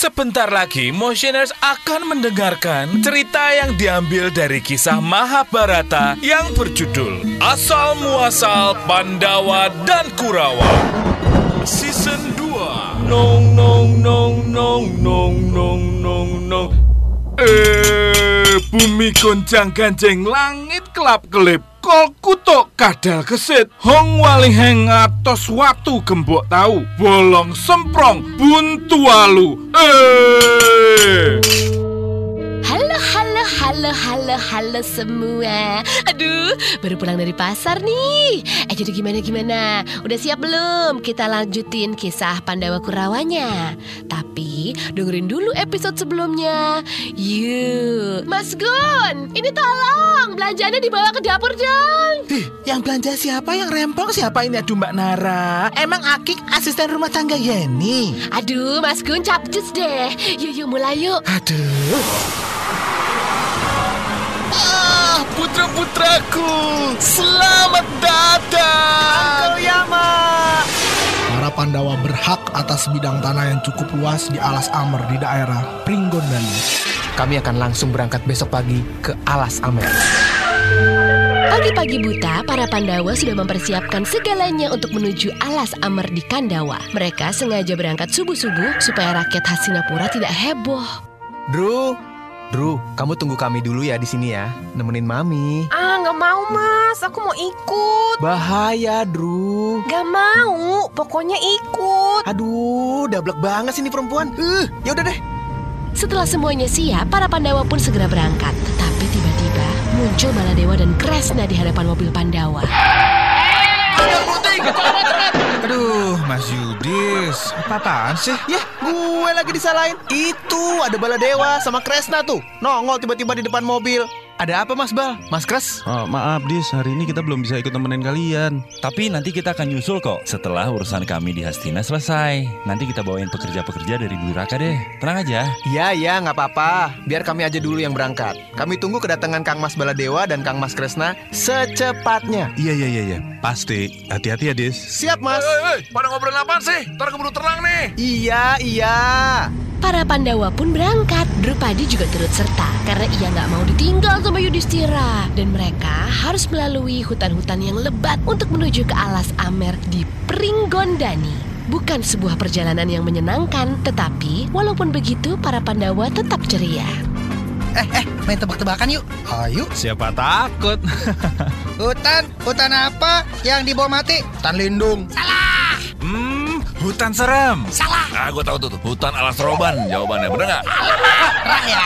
Sebentar lagi Motioners akan mendengarkan cerita yang diambil dari kisah Mahabharata yang berjudul Asal Muasal Pandawa dan Kurawa. Season 2. Nong nong nong nong nong nong nong nong. Eh, bumi goncang ganjeng langit kelap kelip. Kol kutuk kadal kesit Hong wali heng atos watu gembok tahu Bolong semprong buntu alu. Eh halo, halo, halo, semua. Aduh, baru pulang dari pasar nih. Eh, jadi gimana-gimana? Udah siap belum? Kita lanjutin kisah Pandawa Kurawanya. Tapi, dengerin dulu episode sebelumnya. Yuk. Mas Gun, ini tolong. Belanjaannya dibawa ke dapur dong. Ih, yang belanja siapa? Yang rempong siapa ini? Aduh Mbak Nara Emang Akik asisten rumah tangga Yeni? Aduh, Mas Gun capcus deh. Yuk, yuk, mulai yuk. Aduh Ah, putra-putraku Selamat datang Yama Para Pandawa berhak atas bidang tanah yang cukup luas di Alas Amer di daerah Pringgondani. Kami akan langsung berangkat besok pagi ke Alas Amer Pagi-pagi buta, para Pandawa sudah mempersiapkan segalanya untuk menuju alas Amer di Kandawa. Mereka sengaja berangkat subuh-subuh supaya rakyat Hastinapura tidak heboh. Drew Drew, kamu tunggu kami dulu ya di sini ya Nemenin Mami Ah, nggak mau mas, aku mau ikut. Bahaya Drew Gak mau, pokoknya ikut. Aduh, dablek banget sih ini perempuan uh, ya udah deh Setelah semuanya siap, para Pandawa pun segera berangkat. Tetapi tiba-tiba muncul Baladewa dan Kresna di hadapan mobil Pandawa. Aduh, Mas Yudis, apa-apaan sih? Ya, gue lagi disalahin. Itu, ada Baladewa sama Kresna tuh. Nongol tiba-tiba di depan mobil Ada apa Mas Bal? Mas Kres? Oh, maaf Dis, hari ini kita belum bisa ikut temenin kalian. Tapi nanti kita akan nyusul kok setelah urusan kami di Hastina selesai. Nanti kita bawain pekerja-pekerja dari Duraka deh. Tenang aja. Iya, iya, nggak apa-apa. Biar kami aja dulu yang berangkat. Kami tunggu kedatangan Kang Mas Baladewa dan Kang Mas Kresna secepatnya. Iya, iya, iya, iya. Pasti. Hati-hati ya, Dis. Siap, Mas. pada ngobrol apaan sih? Ntar keburu terang nih Iya, iya. Para Pandawa pun berangkat. Drupadi juga turut serta karena ia nggak mau ditinggal sama Yudhistira. Dan mereka harus melalui hutan-hutan yang lebat untuk menuju ke alas Amer di Pringgondani. Bukan sebuah perjalanan yang menyenangkan, tetapi walaupun begitu para Pandawa tetap ceria. Eh, eh, main tebak-tebakan yuk. Ayo. Siapa takut? Hutan, hutan apa yang dibawa mati? Hutan lindung. Hmm, hutan serem Salah Ah, gue tahu tuh, tuh Hutan alas roban jawabannya, bener nggak? Rah ya.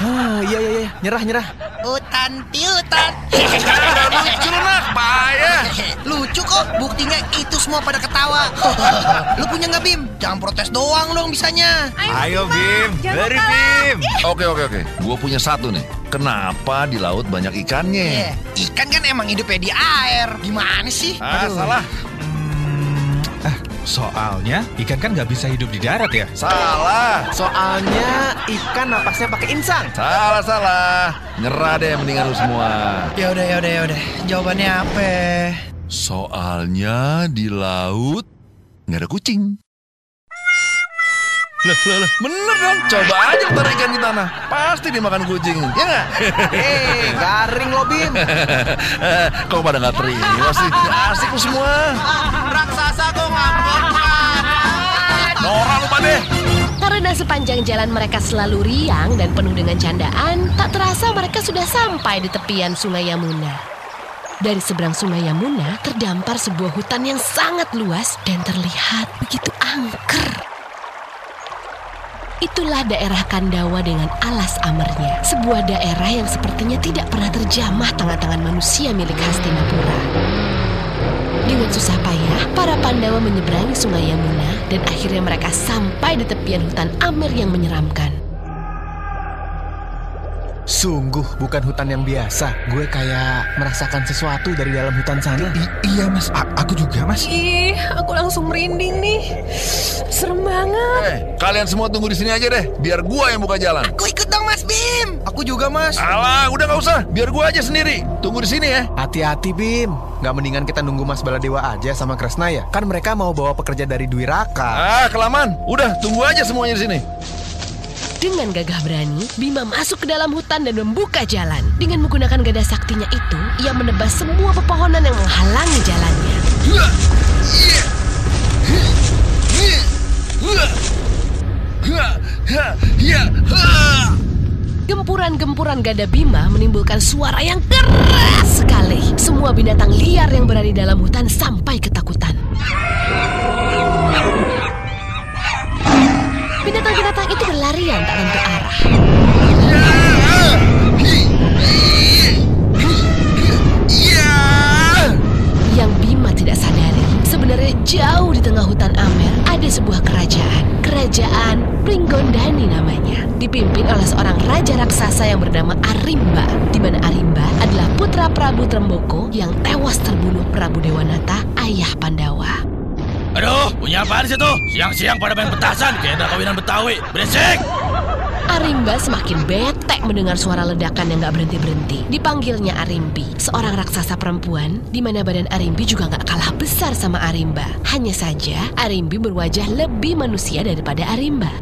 Ah, iya, iya, iya. Nyerah, nyerah. Hutan piutan. Lucu lu nak, payah Lucu kok, buktinya itu semua pada ketawa. Lu punya nggak Bim? Jangan protes doang dong bisanya. Ayo Bim, Dari Bim. Oke oke oke, gue punya satu nih. Kenapa di laut banyak ikannya? Eh, ikan kan emang hidupnya di air. Gimana sih? Ah, salah Soalnya ikan kan nggak bisa hidup di darat ya. Salah, Soalnya ikan napasnya pakai insang. salah salah. Nyerah deh mendingan lu semua. Ya udah, ya udah, ya udah. Jawabannya apa? Soalnya di laut nggak ada kucing. Loh, loh, loh, bener dong Coba aja taruh ikan di tanah Pasti dimakan kucing, ya nggak? Eh, garing lo, Bim. Kok pada nggak terima sih? Asik lu semua Raksasa kok ngambek. Nora lu pada Karena sepanjang jalan mereka selalu riang dan penuh dengan candaan, tak terasa mereka sudah sampai di tepian Sungai Yamuna. Dari seberang Sungai Yamuna terdampar sebuah hutan yang sangat luas dan terlihat begitu angker. Itulah daerah Kandawa dengan alas amernya. Sebuah daerah yang sepertinya tidak pernah terjamah tangan-tangan manusia milik Hastinapura. Dengan susah payah, para Pandawa menyeberangi sungai Yamuna dan akhirnya mereka sampai di tepian hutan Amer yang menyeramkan. Sungguh bukan hutan yang biasa. Gue kayak merasakan sesuatu dari dalam hutan sana. iya mas, aku juga mas. Ih, aku langsung merinding nih. Serem banget. Eh, kalian semua tunggu di sini aja deh, biar gua yang buka jalan. Aku ikut dong Mas Bim. Aku juga mas. Alah, udah nggak usah, biar gua aja sendiri. Tunggu di sini ya. Hati-hati Bim. Gak mendingan kita nunggu Mas Baladewa aja sama Kresna ya? Kan mereka mau bawa pekerja dari Dwi Raka. Ah, kelamaan. Udah, tunggu aja semuanya di sini. Dengan gagah berani, Bima masuk ke dalam hutan dan membuka jalan. Dengan menggunakan gada saktinya itu, ia menebas semua pepohonan yang menghalangi jalannya. Gempuran-gempuran gada Bima menimbulkan suara yang keras sekali. Semua binatang liar yang berada di dalam hutan sampai ketakutan. Berlarian tak tentu arah. Yang Bima tidak sadari, sebenarnya jauh di tengah hutan Amer ada sebuah kerajaan. Kerajaan Pringgondani namanya. Dipimpin oleh seorang raja raksasa yang bernama Arimba. Di mana Arimba adalah putra Prabu Tremboko yang tewas terbunuh Prabu Dewanata, ayah Pandawa. Aduh, punya apaan sih tuh? Siang-siang pada main petasan kayak ada kawinan Betawi. Berisik! Arimba semakin bete mendengar suara ledakan yang gak berhenti-berhenti. Dipanggilnya Arimbi, seorang raksasa perempuan, di mana badan Arimbi juga gak kalah besar sama Arimba. Hanya saja, Arimbi berwajah lebih manusia daripada Arimba.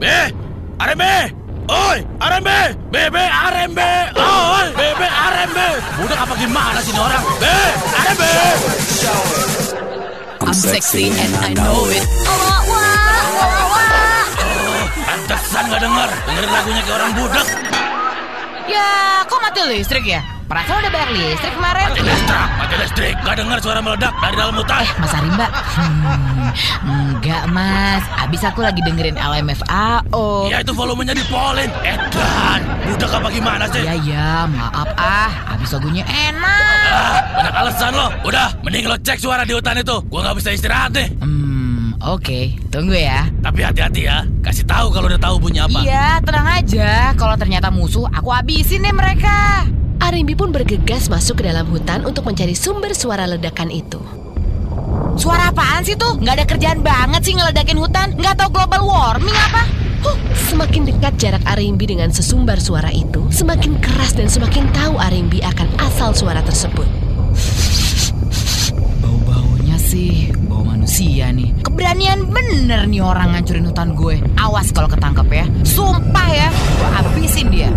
Be! Arembe! Oi! Arembe! Bebe Arembe! Oi! Bebe Arembe! Udah apa gimana sih orang? Be! Arembe! I'm sexy and I know it. Pantesan gak denger. Dengerin lagunya kayak orang budak. Ya, kok mati listrik ya? Perasaan udah bayar listrik kemarin. Mati listrik, mati listrik. Gak denger suara meledak dari dalam hutan. Eh, Mas Arimba. Hmm, enggak, Mas. Abis aku lagi dengerin LMFAO. Ya itu volumenya dipolin. Edan, budak apa gimana sih? Ya, ya, maaf ah. Abis lagunya enak. Ah, banyak alasan lo. Udah, mending lo cek suara di hutan itu. Gua nggak bisa istirahat deh. Hmm, oke. Tunggu ya. Tapi hati-hati ya. Kasih tahu kalau udah tahu bunyi apa. Iya, tenang aja. Kalau ternyata musuh, aku habisin deh mereka. Arimbi pun bergegas masuk ke dalam hutan untuk mencari sumber suara ledakan itu. Suara apaan sih tuh? Nggak ada kerjaan banget sih ngeledakin hutan. Nggak tahu global warming apa? Huh, semakin dekat jarak Arimbi dengan sesumber suara itu, semakin keras dan semakin tahu Arimbi akan asal suara tersebut. Bau-baunya sih bau manusia nih. Keberanian bener nih orang ngancurin hutan gue. Awas kalau ketangkep ya. Sumpah ya, gue habisin dia.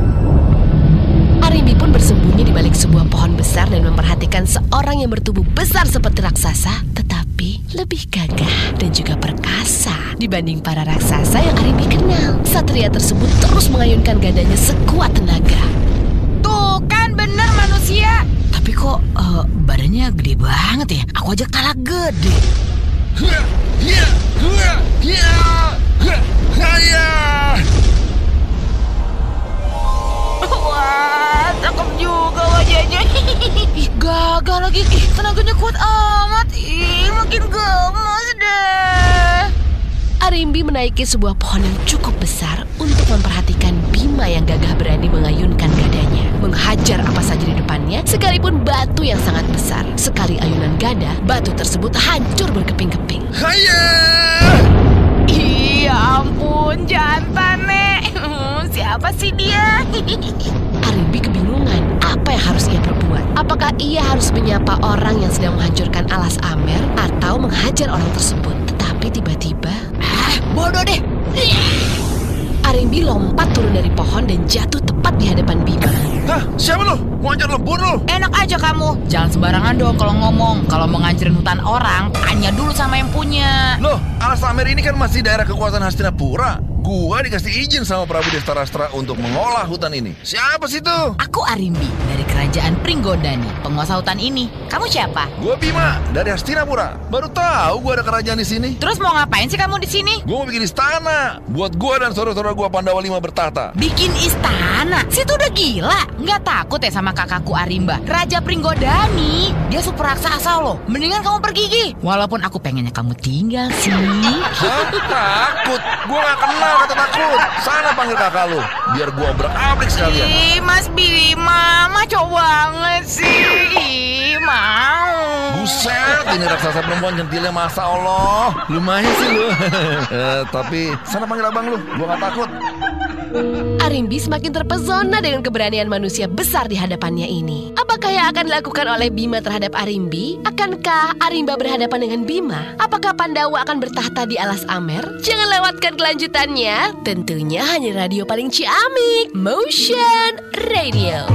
Arimbi pun bersembunyi di balik sebuah pohon besar dan memperhatikan seorang yang bertubuh besar seperti raksasa, tetapi lebih gagah dan juga perkasa dibanding para raksasa yang Arimbi kenal. Satria tersebut terus mengayunkan gadanya sekuat tenaga. Tuh kan bener manusia. Tapi kok eh, badannya gede banget ya? Aku aja kalah gede. Wah, cakep juga wajahnya. Ih, gagal lagi. Ih, tenaganya kuat amat. Ih, makin gemes deh. Arimbi menaiki sebuah pohon yang cukup besar untuk memperhatikan Bima yang gagah berani mengayunkan gadanya. Menghajar apa saja di depannya, sekalipun batu yang sangat besar. Sekali ayunan gada, batu tersebut hancur berkeping-keping. Iya ampun, jantan nek. Siapa sih dia? Arimbi kebingungan apa yang harus ia perbuat. Apakah ia harus menyapa orang yang sedang menghancurkan alas Amer atau menghajar orang tersebut? Tetapi tiba-tiba ah, bodoh deh. Arimbi lompat turun dari pohon dan jatuh tepat di hadapan Bima. Hah? Siapa lo? Mau ajar lembur lo? Enak aja kamu. Jangan sembarangan dong kalau ngomong. Kalau mau ngancurin hutan orang, tanya dulu sama yang punya. Loh, Alas Amer ini kan masih daerah kekuasaan Hastinapura. Gua dikasih izin sama Prabu Destarastra untuk mengolah hutan ini. Siapa sih itu? Aku Arimbi dari kerajaan Pringgondani, penguasa hutan ini. Kamu siapa? Gua Bima dari Hastinapura. Baru tahu gua ada kerajaan di sini. Terus mau ngapain sih kamu di sini? Gua mau bikin istana buat gua dan saudara-saudara gua Pandawa lima bertahta. Bikin istana? Situ udah gila. Nggak takut ya sama kakakku Arimba? Raja Pringgondani. Dia super raksasa loh. Mendingan kamu pergi, Gi. Walaupun aku pengennya kamu tinggal sih. Hah? Takut? Gua gak kenal kata takut. Sana panggil kakak lu, biar gua berakabrik sekalian. Ih, Mas Bima, maco banget sih. Ih, mau. Buset, ini raksasa perempuan centilnya masa Allah. Lumayan sih lu. Eh, tapi sana panggil abang lu, gua gak takut. Arimbi semakin terpesona dengan keberanian manusia besar di hadapannya ini. Apakah yang akan dilakukan oleh Bima terhadap Arimbi? Akankah Arimba berhadapan dengan Bima? Apakah Pandawa akan bertahta di alas Amer? Jangan lewatkan kelanjutannya. Tentunya hanya radio paling ciamik, Motion Radio.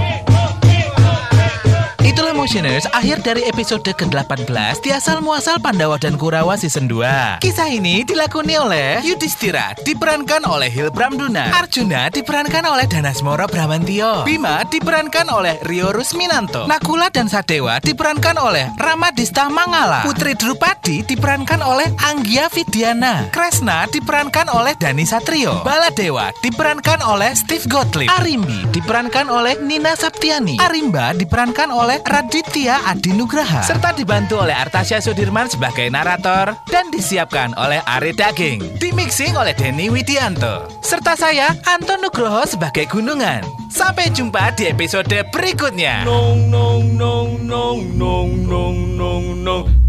Itulah Motioners, akhir dari episode ke-18 di Asal Muasal Pandawa dan Kurawa Season 2. Kisah ini dilakoni oleh Yudhistira, diperankan oleh Hilbram Duna. Arjuna diperankan oleh Danasmoro Bramantio. Bima diperankan oleh Rio Rusminanto. Nakula dan Sadewa diperankan oleh Ramadista Mangala. Putri Drupadi diperankan oleh Anggia Vidiana. Kresna diperankan oleh Dani Satrio. Baladewa diperankan oleh Steve Gottlieb. Arimbi diperankan oleh Nina Saptiani. Arimba diperankan oleh Raditya Adi Nugraha serta dibantu oleh Artasya Sudirman sebagai narator dan disiapkan oleh Ari Daging. Dimixing oleh Denny Widianto serta saya Anton Nugroho sebagai Gunungan. Sampai jumpa di episode berikutnya. Nong nong nong nong nong nong nong nong